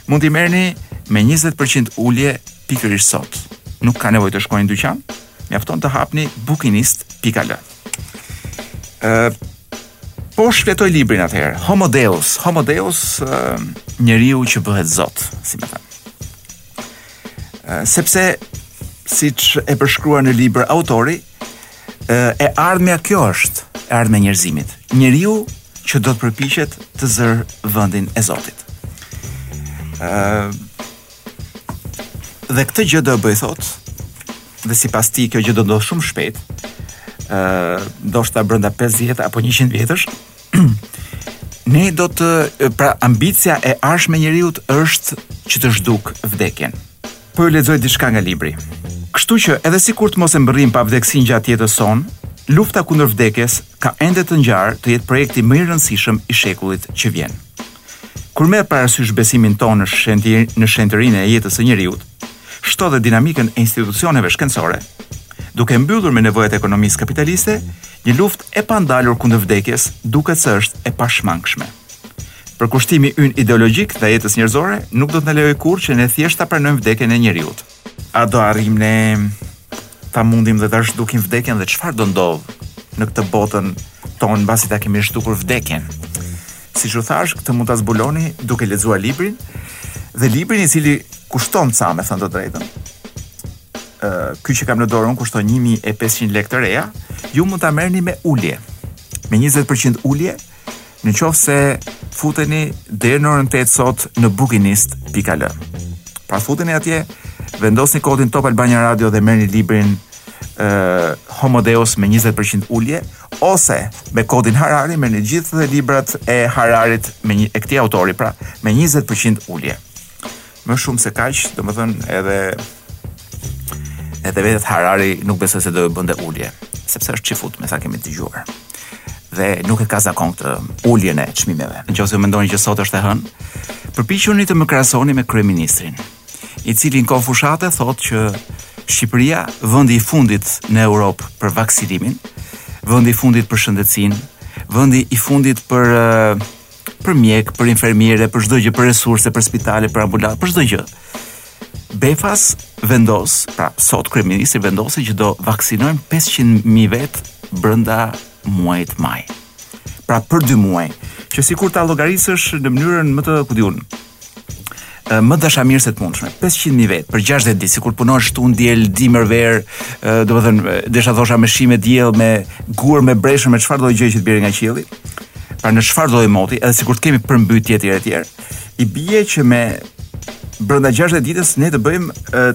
mund t'i merrni me 20% ulje pikërisht sot. Nuk ka nevojë të shkoni në dyqan, mjafton të hapni bukinist.al. Ë Po shfletoj librin atëherë, Homo Deus, Homo Deus, uh, njeriu që bëhet Zot, si me thënë. Uh, sepse, siç e përshkruan në libër autori, uh, e ardhmja kjo është, e ardhmja e njerëzimit, njeriu që do të përpiqet të zërë vendin e Zotit. Uh, Dhe këtë gjë do e bëj thotë, dhe sipas tij kjo gjë do ndodhë shumë shpejt, uh, ndoshta brënda 50 apo 100 vjetësh, ne do të, pra ambicia e ardhshme e njeriut është që të zhdukë vdekjen. Po ju lexoj diçka nga libri. Kështu që edhe sikur të mos e mbërrim pavdekësinë gjatë jetës sonë, lufta kundër vdekjes ka ende të ngjarë të jetë projekti më i rëndësishëm i shekullit që vjen. Kur merr parasysh besimin tonë në shenjtir, në shenjtërinë e jetës së njeriut, shto dhe dinamikën e institucioneve shkencore, duke mbyllur me nevojat e ekonomisë kapitaliste, një luftë e pandalur kundër vdekjes duket se është e pashmangshme. Përkushtimi ynë ideologjik ndaj jetës njerëzore nuk do të na lejojë kurrë që ne thjesht ta pranojmë vdekjen e njeriut. A do arrijmë ne ta mundim dhe ta zhdukim vdekjen dhe çfarë do ndodhë në këtë botën tonë mbasi ta kemi zhdukur vdekjen? Siç u thash, këtë mund ta zbuloni duke lexuar librin dhe librin i cili kushton ca me thënë të drejtën. Ë, ky që kam në dorën kushton 1500 lekë të reja, ju mund ta merrni me ulje. Me 20% ulje, në qoftë se futeni deri në orën 8 sot në bukinist.al. Pra futeni atje, vendosni kodin Top Albania Radio dhe merrni librin ë Homo Deus me 20% ulje, Ose me kodin Harari merrni gjithë librat e Hararit merrni e këtij autori, pra me 20% ulje. Më shumë se kaq, domethënë edhe edhe vetë Harari nuk besoj se do bënte ulje, sepse është çifut me sa kemi dëgjuar. Dhe nuk e ka zakon këtë uljen e çmimeve. Në qoftë se ju mendoni që sot është e hënë, përpiquni të më krahasoni me kryeministrin. i cili në kohë fushate thotë që Shqipëria, vendi i fundit në Europë për vaksinimin, vendi i fundit për shëndetësinë, vendi i fundit për eh, për mjek, për infermiere, për çdo gjë, për resurse, për spitale, për ambulancë, për çdo gjë. Befas vendos, pra sot kryeministri vendosi që do vaksinojmë 500.000 vet brenda muajit maj. Pra për 2 muaj, që sikur ta llogarisësh në mënyrën më të, ku di un, më dashamirëse të mundshme. 500 mijë vet për 60 ditë, sikur punosh shtunë, diel, dimër, verë, domethënë desha thosha me shi me diell, me gur, me breshër, me çfarëdo gjë që të bjerë nga qielli. Pra në çfarëdo lloj moti, edhe sikur të kemi përmbytje etj etj. I bie që me brenda 60 ditës ne të bëjmë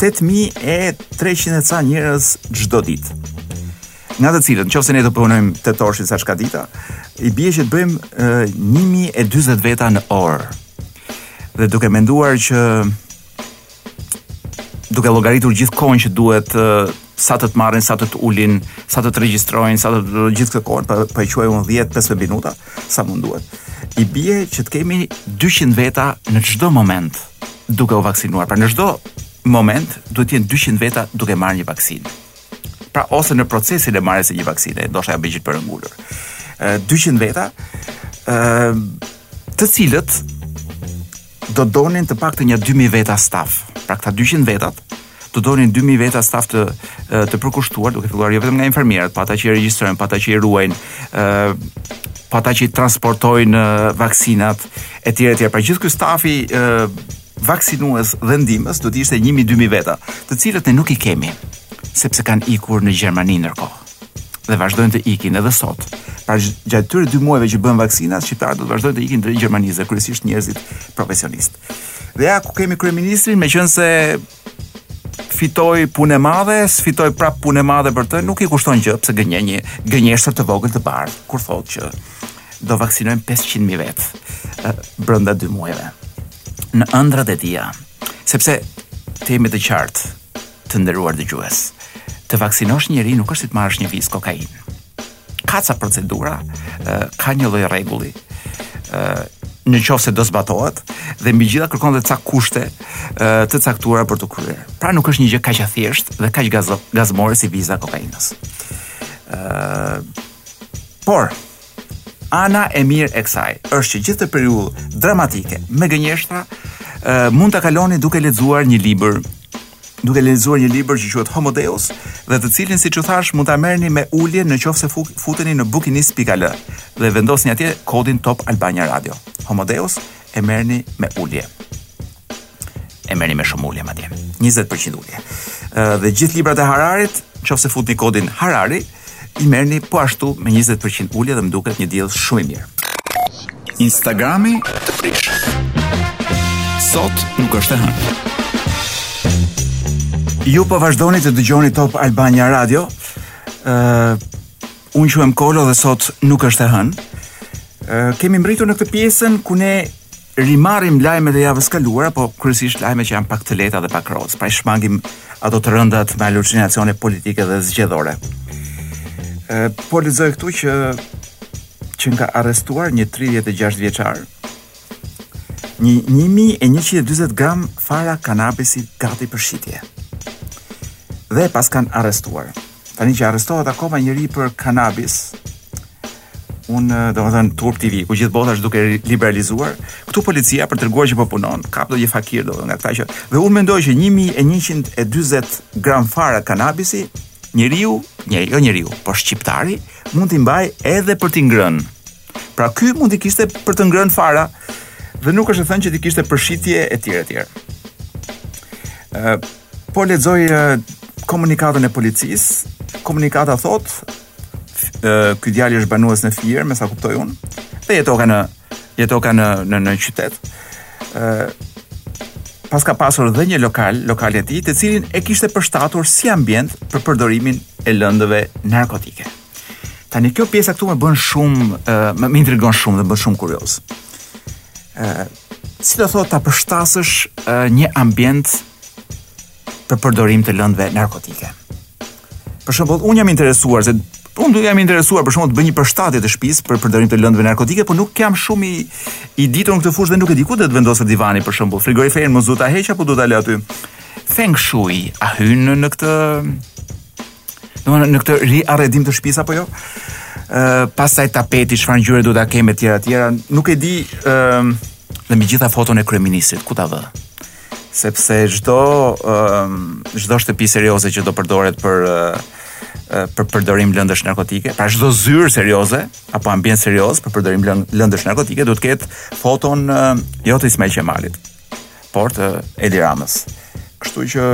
8300 e ca njerëz çdo ditë. Nga të cilët, në qoftë se ne do punojmë tetorëshin sa ç'ka dita, i bie që të bëjmë uh, 1040 veta në orë. Dhe duke menduar që duke llogaritur gjithë kohën që duhet uh, sa të të marrin, sa të të ulin, sa të të regjistrojnë, sa të gjithë këtë kohën, po, po e quaj unë 10-15 minuta, sa mund duhet. I bie që të kemi 200 veta në çdo moment duke u vaksinuar. Pra në çdo moment duhet të jenë 200 veta duke marrë një vaksinë. Pra ose në procesin e marrjes së një vaksine, ndoshta gjilpërën ngulur. 200 veta, ë të cilët do donin të paktën nja 2000 veta staf. Pra këta 200 vetat do donin 2000 veta staf të të përkushtuar, duke filluar jo vetëm nga infermierët, po ata që i regjistrojnë, po ata që i ruajnë, ë po ata që i transportojnë vaksinat etj etj. Pra gjithë ky stafi ë vaksinues dhe ndihmës do të ishte 1000-2000 veta, të cilët ne nuk i kemi sepse kanë ikur në Gjermani ndërkohë. dhe vazhdojnë të ikin edhe sot. Pra gjatë këtyre dy muajve që bëhen vaksinat, shqiptarët do të vazhdojnë të ikin drejt Gjermanisë dhe kryesisht njerëzit profesionistë. Dhe ja ku kemi kryeministrin, meqenëse fitoi punë e madhe, s'fitoi prap punë e madhe për të, nuk i kushton gjë pse gënjen një gënjeshtër të vogël të bardhë, kur thotë që do vaksinojmë 500.000 vetë brenda dy muajve. Në ëndrrat e tija, sepse të jemi të qartë, Të nderuar dëgjues, të vaksinosh njeri nuk është si të marrësh një vizë kokainë. Ka ca procedura, ka një lloj rregulli, në qoftë se do zbatohet dhe mbi gjitha kërkon dhe ca kushte të caktuara për t'u kryer. Pra nuk është një gjë kaq e thjeshtë dhe kaq gazmore si viza e kokainës. Ëh, Por, Ana e mirë e kësaj është që gjithë këtë periudhë dramatike me gënjeshtra mund ta kaloni duke lexuar një libër duke lexuar një libër që quhet Homo Deus dhe të cilin siç u thashë mund ta merrni me ulje në qoftë se futeni në bukinist.al dhe vendosni atje kodin Top Albania Radio. Homo Deus e merrni me ulje. e merrni me shumë ulje madje. 20% ulje. Ë dhe gjithë librat e Hararit, në qoftë se futni kodin Harari, i merrni po ashtu me 20% ulje dhe më duket një deal shumë i mirë. Instagrami të prish. Sot nuk është e hënë. Ju po vazhdoni të dëgjoni Top Albania Radio. Ë uh, unë quhem Kolo dhe sot nuk është e hënë. Ë uh, kemi mbritur në këtë pjesën ku ne Rimarrim lajmet e javës së kaluar, po kryesisht lajme që janë pak të lehta dhe pak rozë. Pra i shmangim ato të rëndat me halucinacione politike dhe zgjedhore. E, po lexoj këtu që qenka arrestuar një 36 vjeçar, me 1140 gram fara kanabisi gati për shitje. Dhe pse e kanë arrestuar. Tani që arrestohet akoma njeri për kanabis, unë, domethënë, Turp TV, ku gjithë bota është duke liberalizuar, këtu policia për të treguar që po punon, kap do një fakir, domethënë nga këta që, dhe unë mendoj që 1120 gram fara kanabisi, njeriu, një, jo njeriu, po shqiptari, mund t'i mbajë edhe për t'i ngrënë. Pra ky mund t'i kishte për të ngrënë fara, dhe nuk është e thënë që t'i kishte për shitje e tjera e tjera. Po lexoj komunikatën e policisë. Komunikata thotë, ky djali është banues në Fier, me sa kuptoj unë, dhe jetoka në jetoka në në në qytet. ë Pas ka pasur dhe një lokal, lokalin e tij, të cilin e kishte përshtatur si ambient për përdorimin e lëndëve narkotike. Tani kjo pjesa këtu më bën shumë, më intrigon shumë dhe më bën shumë kurioz. ë Si do thotë ta përshtasësh uh, një ambient për përdorim të lëndëve narkotike. Për shembull, unë jam interesuar se unë jam interesuar për shembull të bëj një përshtatje të shtëpisë për përdorim të lëndëve narkotike, por nuk jam shumë i, i ditur në këtë fushë dhe nuk e di ku duhet vendosur divani për shembull. Frigoriferin mos duhet ta heq apo duhet ta lë aty. Feng shui a hyn në këtë Në në këtë riarredim të shtëpisë apo jo? Ë uh, pastaj tapeti, çfarë ngjyre duhet ta kemë etj etj. Nuk e di ë uh, dhe megjithatë foton e kryeministrit ku ta vë. Sepse çdo çdo uh, shtëpi serioze që do përdoret për uh, për përdorim lëndësh narkotike, pra çdo zyrë serioze apo ambient serioz për përdorim lëndësh narkotike duhet të ketë foton uh, jo të Ismail Qemalit. por të Edi Ramës. Kështu që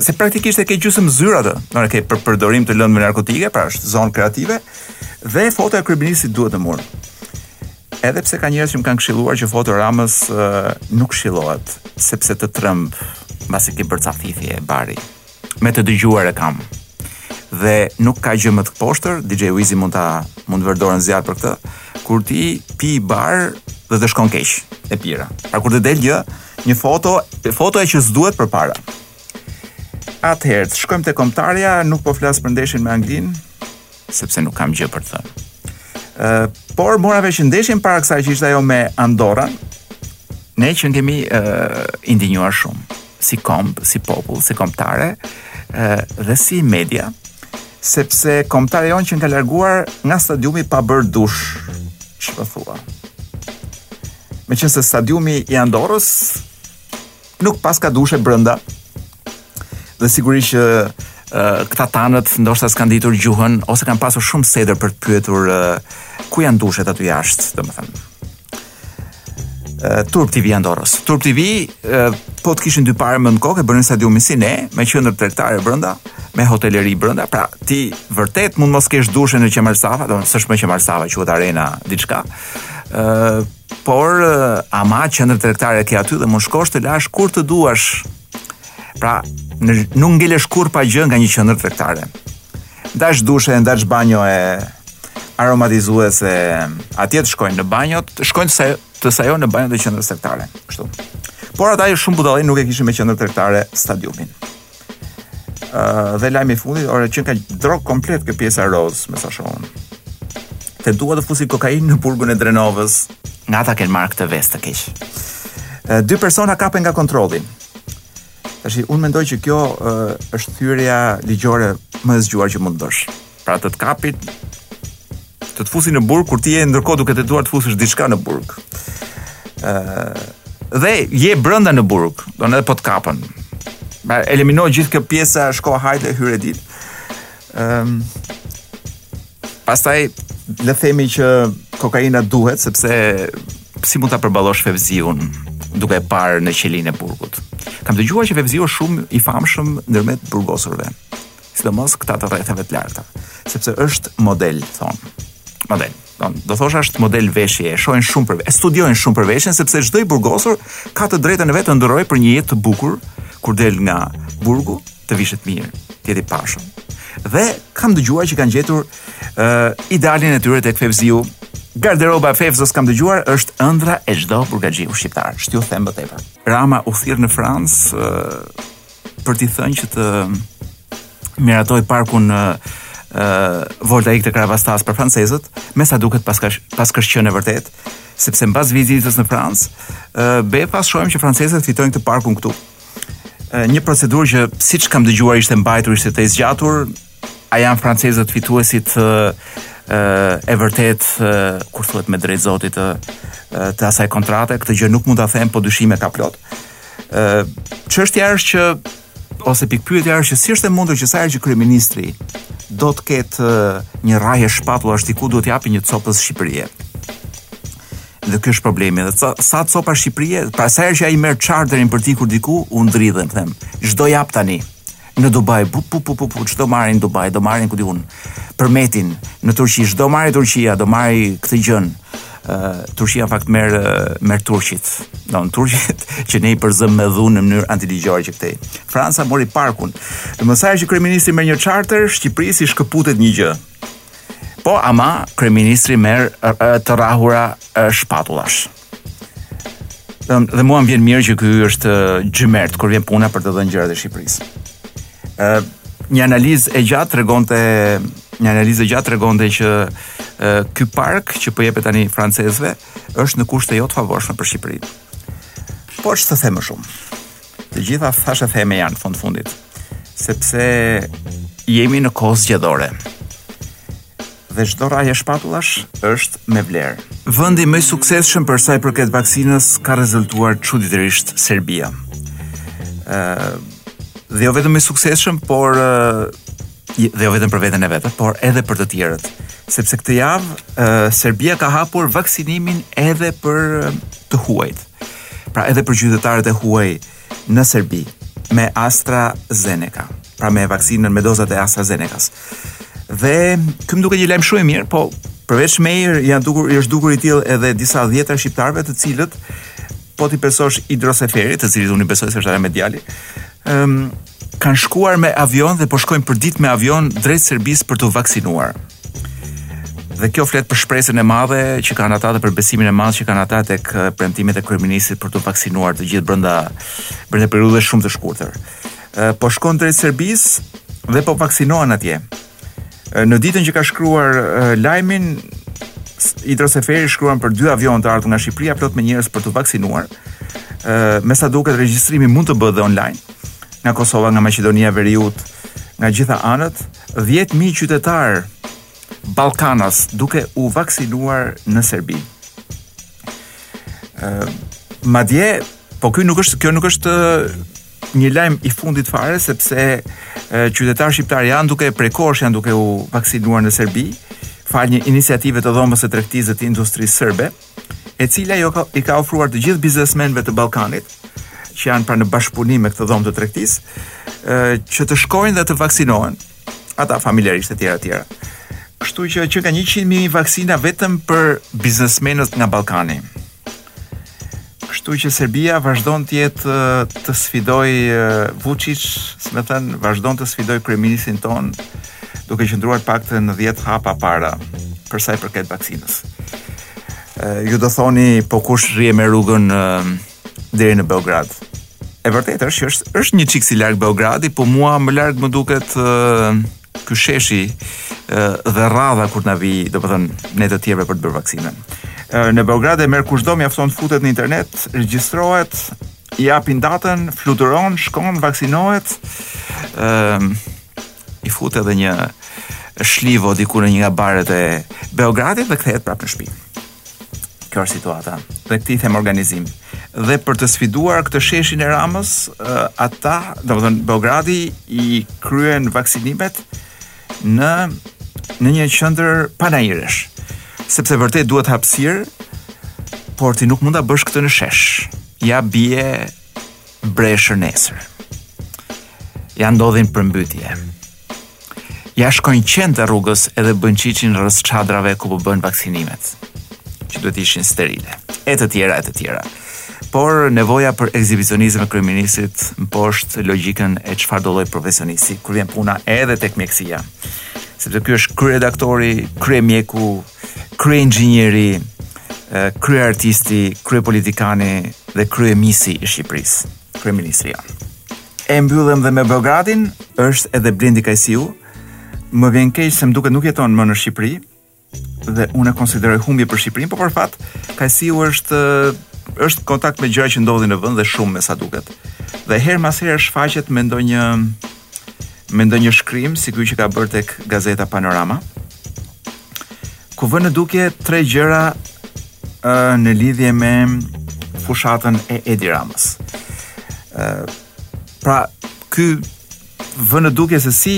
se praktikisht e ke gjysëm zyre atë, e ke për përdorim të lëndëve narkotike, pra është zonë kreative dhe foto e kryeministrit duhet në mur. Edhe pse ka njerëz që më kanë këshilluar që foto e Ramës uh, nuk këshillohet, sepse të tremb, mbasi ke bërë ca fije bari. me të dëgjuar e kam. Dhe nuk ka gjë më të poshtër, DJ Wizi mund ta mund të vërë dorën në zjarr për këtë, kur ti pi bar dhe të shkon keq e pira. Pra kur të del gjë, një foto, foto e që s'duhet përpara. Atëherë, shkojmë te kombëtarja, nuk po flas për ndeshjen me Anglinë, sepse nuk kam gjë për të thënë. Ë, por mora vesh ndeshjen para kësaj që ishte ajo me Andorrën. Ne qenkemi uh, indinjuar shumë. si komb, si popull, si kombëtare dhe si media, sepse kombëtarja jonë qenka larguar nga stadiumi pa bërë dush, ç'po thua. Meqenëse stadiumi i Andorrës nuk paska dushe brenda, dhe sigurisht që këta tanët ndoshta s'kanë ditur gjuhën ose kanë pasur shumë sedër për të pyetur uh, ku janë dushet aty jashtë, domethënë. Turp t'i vijë Andorrës. Turp t'i vijë po të kishin dy pare mend në kokë, bënin stadiumin si ne, me qendër tregtare brenda, me hoteleri brenda. Pra, ti vërtet mund mos kesh dushe në Qemal Stafa, domethënë s'është më Qemal Stafa, quhet arena diçka. Ë, por ama qendër tregtare ke aty dhe mund shkosh të lahesh kur të duash. Pra, në, nuk ngelesh kurrë pa gjë nga një qendër tregtare. Ndaç dushe, ndaç banjo e aromatizuese. Atje të shkojnë në banjo, të shkojnë të, saj, të sajon në banjo të qendrës tregtare, kështu. Por ata janë shumë budallenj, nuk e kishin me qendrën tregtare stadiumin. Ë uh, dhe lajmi i fundit, ore që ka drogë komplet kjo pjesa roz, me sa shoh unë. Tentuan të fusin kokainë në burgun e Drenovës. Nga ata kanë marrë këtë ves të keq. Dy persona kapen nga kontrolli. Tash unë mendoj që kjo është thyerja ligjore më e zgjuar që mund të bësh. Pra të të kapin të të fusin në burg kur ti je ndërkohë duke tentuar të fusësh diçka në burg. ë dhe je brenda në burg, do edhe po të kapën. Pra eliminohet gjithë kjo pjesa shko hajde hyr e dil. Ëm Pastaj le të themi që kokaina duhet sepse si mund ta përballosh Fevziun duke e parë në qelinë e burgut. Kam dëgjuar që Fevziu është shumë i famshëm ndërmjet të burgosurve. Sidomos këta të rretheve të larta, sepse është model, thonë. Model. Don, do thosha është model veshje, e shohin shumë për, e studiojnë shumë për veshjen sepse çdo i burgosur ka të drejtën e vet të ëndërrojë për një jetë të bukur kur del nga burgu, të vishet mirë, të jetë i pashëm. Dhe kam dëgjuar që kanë gjetur uh, idealin e tyre tek Fevziu. Garderoba e Fevzos kam dëgjuar është ëndrra e çdo burgaxhiu shqiptar. Ç't'ju them më tepër. Rama u thirr në Francë uh, për t'i thënë që të miratojë parkun në uh, uh, voltaik të Karavastasë për francezët, me sa duket paskësh qenë e vërtetë, sepse mbas vizitës në Francë, uh, befas shohim që francezët fitojnë këtë parkun këtu. Një procedurë që siç kam dëgjuar ishte mbajtur ishte tejzgjatur. A janë francezët fituesit ë e vërtetë kur thuhet me drejt zoti të të asaj kontrate, këtë gjë nuk mund ta them, po dyshime ka plot. Ë çështja është që ose pikëpyetja është që si është e mundur që sa herë që kryeministri do të ketë një rrahje shpatullash diku duhet t'i japim një copëz Shqipërie. Dhe ky është problemi. Dhe sa, sa copa Shqipërie, pra sa herë që ai merr charterin për të ikur diku, unë dridhem, them. Ç'do japë tani në Dubai, pu pu pu pu pu, ç'do marrin në Dubai, do marrin ku di unë. Përmetin. Në Turqi, ç'do marrë Turqia, do marrë këtë gjënë. Ë uh, Turqia fakt merr merr turqit. Domethënë turqit që ne i përzëmë me dhunë në mënyrë antiligjore që këtej. Franca mori parkun. Domethënë sa herë që kryeministri merr një charter, Shqipërisë i shkëputet një gjë. Po ama kryeministri merr të rrahura shpatullash. Dhe, dhe mua më vjen mirë që ky është gjymert kur vjen puna për të dhënë gjërat e Shqipërisë. Ë një analizë e gjatë tregonte një analizë e gjatë tregonte që ë ky park që po jepet tani francezëve është në kushte jo të favorshme për Shqipërinë. Po ç'të them më shumë. Të gjitha thashetheme janë fund fundit, sepse jemi në kohë zgjedhore. Dhe çdo rrahje shpatullash është me vlerë. Vendi më i suksesshëm për sa i përket vaksinës ka rezultuar çuditërisht Serbia. ë Dhe jo vetëm më i suksesshëm, por dhe jo vetëm për veten e vet, por edhe për të tjerët, sepse këtë javë Serbia ka hapur vaksinimin edhe për të huajt. Pra edhe për qytetarët e huaj në Serbi me AstraZeneca, pra me vaksinën me dozat e AstraZeneca-s. Dhe kjo m'u duk një lajm shumë i mirë, po përveç meje iu dukur i është dukur i tillë edhe disa dhjetëra shqiptarëve të cilët po t'i besosh Idro Seferit, të cilit unë i besoj se është edhe me djalë, ëm um, kanë shkuar me avion dhe po shkojnë përditë me avion drejt Serbisë për t'u vaksinuar. Dhe kjo flet për shpresën e madhe që kanë ata dhe për besimin e madh që kanë ata tek eh, premtimet e kryeministrit për të vaksinuar të gjithë brenda brenda periudhe shumë të shkurtër. Eh, po shkojnë drejt Serbisë dhe po vaksinohen atje. Eh, në ditën që ka shkruar lajmin Idro Seferi shkruan për dy avionë të ardhur nga Shqipëria plot me njerëz për t'u vaksinuar. Ë, me sa duket regjistrimi mund të bëhet dhe online nga Kosova, nga Maqedonia e Veriut, nga gjitha anët. Dhjetë mijë qytetarë ballkanas duke u vaksinuar në Serbi. Ë madje, po ky nuk është kjo nuk është një lajm i fundit fare sepse qytetarë shqiptarë janë duke prej kohësh janë duke u vaksinuar në Serbi falë një iniciative të dhomës së tregtisë dhe të industrisë serbe. e cila jo ka, i ka ofruar të gjithë biznesmenëve të Ballkanit, që janë pra në bashkëpunim me këtë dhomë të tregtisë, që të shkojnë dhe të vaksinohen, ata familjarisht e tjera e tjera. Kështu që që ka 100.000 vaksina vetëm për biznesmenët nga Ballkani. Kështu që Serbia vazhdon të jetë të sfidojë Vučić, si me thënë, vazhdon të sfidojë kryeministrin tonë duke qëndruar të paktën në 10 hapa para për sa i përket vaksinës. Ju do thoni po kush i bie me rrugën deri në Beograd. E vërtetë është që është është një çikë si larg Beogradi, po mua më larg më duket ky sheshi dhe radha kur na vjen, domethënë ne të tjerëve për të bërë vaksinën. Në Beograd e merr kushdo mjafton të futet në internet, regjistrohet, i japin datën, fluturon, shkon, vaksinohet. Ëm I fut edhe një shlivo diku në një nga baret e Beogradit dhe kthehet prapë në shtëpi. Kjo është situata. Dhe kësaj i them organizim. Dhe për të sfiduar këtë sheshin e Ramës, eh, ata, domethënë Beogradi i kryen vaksinimet në në një qendër panairësh. Sepse vërtet duhet hapësirë, por ti nuk mund ta bësh këtë në shesh. Ja bie breshër nesër. Ja ndodhin përmbytje. Ja shkojnë qentë rrugës edhe bën çiçin rrëzë çadrave ku po bën vaksinimet, që duhet të ishin sterile, e të tjera, e të tjera. Por nevoja për ekzibicionizëm e kryeministrit mposht logjikën e çfarëdolloj profesionisti kur vjen puna edhe tek mjekësia. Sepse ky është kryeredaktori, kryemjeku, kryeinxhinieri, kryeartisti, kryepolitikani dhe kryemisi i Shqipërisë, kryeministri jo. E mbyllëm dhe me Beogradin, është edhe Blendi Kajsiu. Më vjen keq se më duket nuk jeton më në Shqipëri dhe unë e konsideroj humbje për Shqipërinë, por për fat Kajsiu është në kontakt me gjëra që ndodhin në vend dhe shumë me sa duket. Dhe herë mas herë shfaqet me ndonjë me ndonjë shkrim si ky që ka bërë tek gazeta Panorama, ku vë në dukje tre gjëra ë në lidhje me fushatën e Edi Ramës. ë Pra, ky vë në dukje se si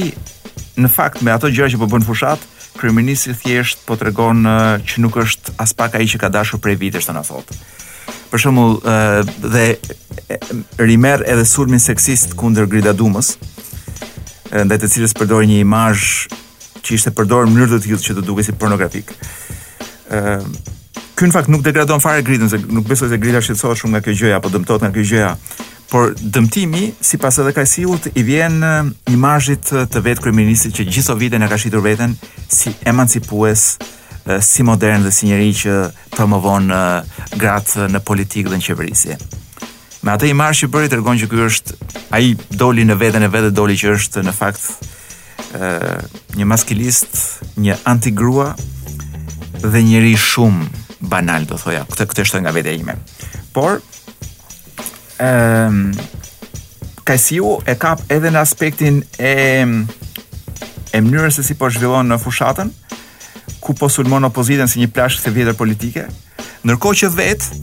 në fakt me ato gjëra që po bën në fushatë, kryeministri thjesht po tregon ë, që nuk është aspak ai që ka dashur prej vitesh të na thotë. Për shembull, dhe rimerr edhe sulmin seksist kundër Grida Dumës, ndaj të cilës përdori një imazh që ishte përdorur në mënyrë të tillë që të dukej si pornografik. Ë Ky në fakt nuk degradon fare Gridën, se nuk besoj se Grida shqetësohet shumë nga kjo gjëja apo dëmtohet nga kjo gjëja. Por dëmtimi, sipas edhe Kajsiut, i vjen imazhit të vetë kryeministrit që gjithë këto vite na ka shitur veten si emancipues si modern dhe si njeri që promovon gratë në politikë dhe në qeverisje. Me atë imazh që bëri tregon që ky është, ai doli në veten e vet, doli që është në fakt një maskilist, një antigrua dhe njeri shumë banal, do thoja, këtë këtë e shtoj nga vetja ime. Por, Ehm Kajsiu e kap edhe në aspektin e e mënyrës se si po zhvillon në fushatën, ku po sulmon opozitën si një plaçkë të vjetër politike, ndërkohë që vetë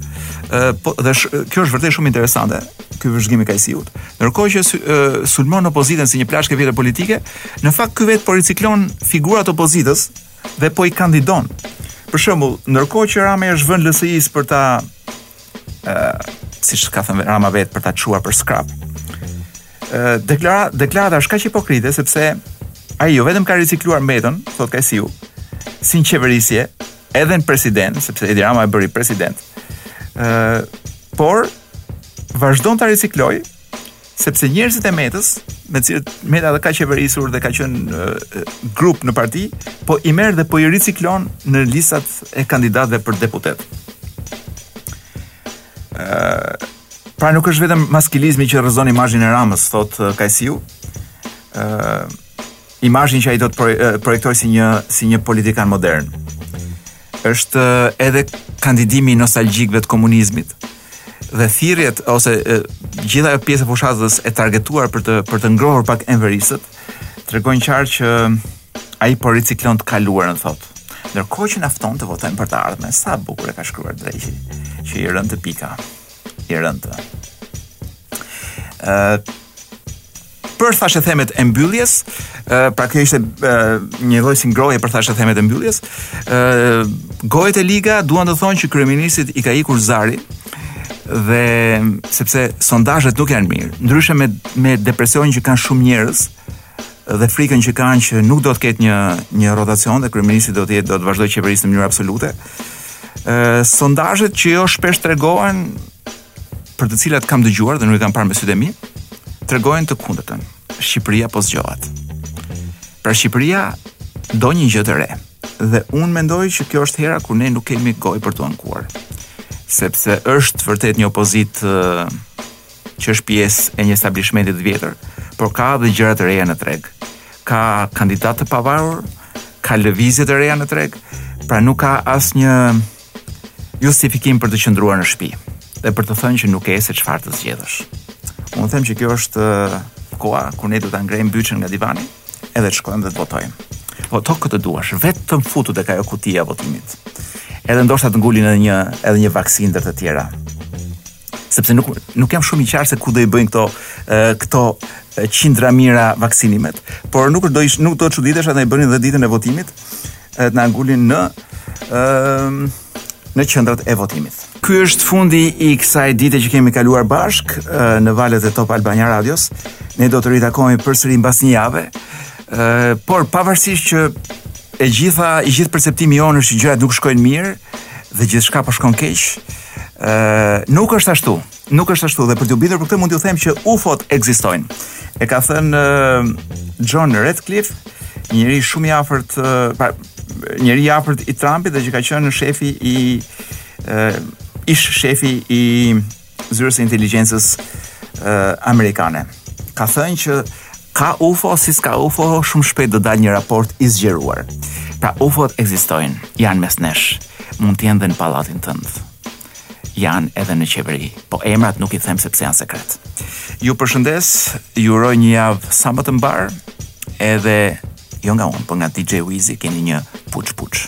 ë po dhe sh, kjo është vërtet shumë interesante ky vëzhgim i Kajsiut. Ndërkohë që e, sulmon opozitën si një plaçkë e vjetër politike, në fakt ky vetë po riciklon figura të opozitës dhe po i kandidon. Për shembull, ndërkohë që Rama i është vënë LSI-s për ta ë siç ka thënë Rama vet për ta çuar për skrap. ë deklara deklarata është kaq hipokrite sepse ai jo vetëm ka ricikluar Metën, thotë Kajsiu, si në qeverisje, edhe në president, sepse Edi Rama e bëri president. ë por vazhdon ta riciklojë Sepse njerëzit e Metës, me të cilët Meta edhe ka qeverisur dhe ka qenë grup në parti, po i merr dhe po i riciklon në listat e kandidatëve për deputetë. Ëh, Pra nuk është vetëm maskilizmi që rrëzon imazhin e Ramës, thotë uh, Kajsiu. Ë uh, imazhin që ai do të projektojë si një si një politikan modern. Është edhe kandidimi i nostalgjikëve të komunizmit dhe thirrjet ose e, gjitha ajo pjesë e fushatës e targetuar për të për të ngrohur pak enveristët tregojnë qartë që ai po riciklon të kaluarën thotë. Ndërkohë që na fton të votojmë për të ardhmen, sa bukur e ka shkruar dreqi, që i rëntë pika. I rëntë. Ë për thashethemet e mbylljes, pra kjo ishte një lloj si ngrohje për thashethemet e mbylljes. Ë gojët e liga duan të thonë që kryeministrit i ka ikur zari dhe sepse sondazhet nuk janë mirë, ndryshe me me depresionin që kanë shumë njerëz dhe frikën që kanë që nuk do të ketë një një rotacion dhe kryeministri do të jetë do të vazhdojë të qeverisë në mënyrë absolute. Ë sondazhet që jo shpesh tregohen për të cilat kam dëgjuar dhe nuk i kam parë me sytë e mi, tregojnë të kundërtën. Shqipëria po zgjohet. Pra Shqipëria do një gjë të re. Dhe unë mendoj që kjo është hera kur ne nuk kemi gojë për t'u ankuar. Sepse është vërtet një opozitë që është pjesë e një establishmenti të vjetër, por ka edhe gjëra të reja në treg. Ka kandidatë të pavarur, ka lëvizje të reja në treg, pra nuk ka asnjë justifikim për të qëndruar në shtëpi dhe për të thënë që nuk ke se çfarë të zgjedhësh. Unë them që kjo është koha kur ne do ta ngrejmë bythën nga divani edhe të shkojmë dhe të votojmë. Voto kë të duash, vetëm futu tek ajo kutia e votimit. Edhe ndoshta të ngulin edhe një edhe një vaksinë ndër të tjera. Sepse nuk nuk jam shumë i qartë se ku do i bëjnë këto këto qindra mijëra vaksinimet, por nuk do ish, nuk do të çuditesha t'i bënin dhe ditën e votimit. Edhe të na ngulnin në ëm në qendrat e votimit. Ky është fundi i kësaj dite që kemi kaluar bashkë në valët e Top Albania Radios. Ne do të ritakohemi përsëri mbas një jave. Ë, por pavarësisht që e gjitha i gjithë perceptimi jonë është që gjërat nuk shkojnë mirë dhe gjithçka po shkon keq, ë, nuk është ashtu. Nuk është ashtu dhe për t'ju bindur për këtë mund t'ju them që UFO-t ekzistojnë. E ka thënë John Ratcliffe, një njeri shumë i afërt, pra njeri i afërt i Trumpit dhe që ka qenë shefi i ish shefi i zyrës së inteligjencës amerikane. Ka thënë që ka UFO, si s'ka UFO, shumë shpejt do dalë një raport i zgjeruar. Pra UFO-t ekzistojnë, janë mes nesh. Mund të jenë dhe në pallatin tënd. janë edhe në qeveri, po emrat nuk i them sepse janë sekret. Ju përshëndes, ju uroj një javë sa më të mbarë, edhe jo nga unë, po nga DJ Wizi keni një puç puç.